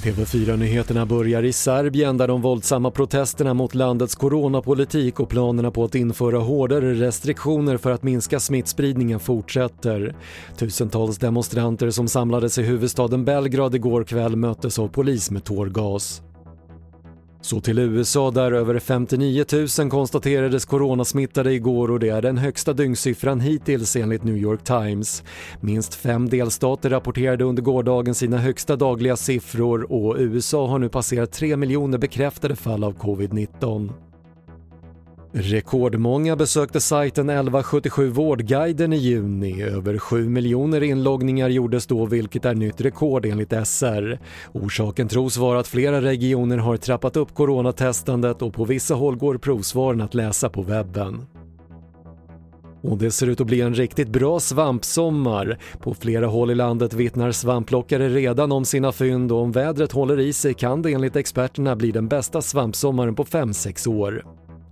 TV4-nyheterna börjar i Serbien där de våldsamma protesterna mot landets coronapolitik och planerna på att införa hårdare restriktioner för att minska smittspridningen fortsätter. Tusentals demonstranter som samlades i huvudstaden Belgrad igår kväll möttes av polis med tårgas. Så till USA där över 59 000 konstaterades coronasmittade igår och det är den högsta dygnssiffran hittills enligt New York Times. Minst fem delstater rapporterade under gårdagen sina högsta dagliga siffror och USA har nu passerat 3 miljoner bekräftade fall av covid-19. Rekordmånga besökte sajten 1177 Vårdguiden i juni. Över 7 miljoner inloggningar gjordes då vilket är nytt rekord enligt SR. Orsaken tros vara att flera regioner har trappat upp coronatestandet och på vissa håll går provsvaren att läsa på webben. Och det ser ut att bli en riktigt bra svampsommar. På flera håll i landet vittnar svampplockare redan om sina fynd och om vädret håller i sig kan det enligt experterna bli den bästa svampsommaren på 5-6 år.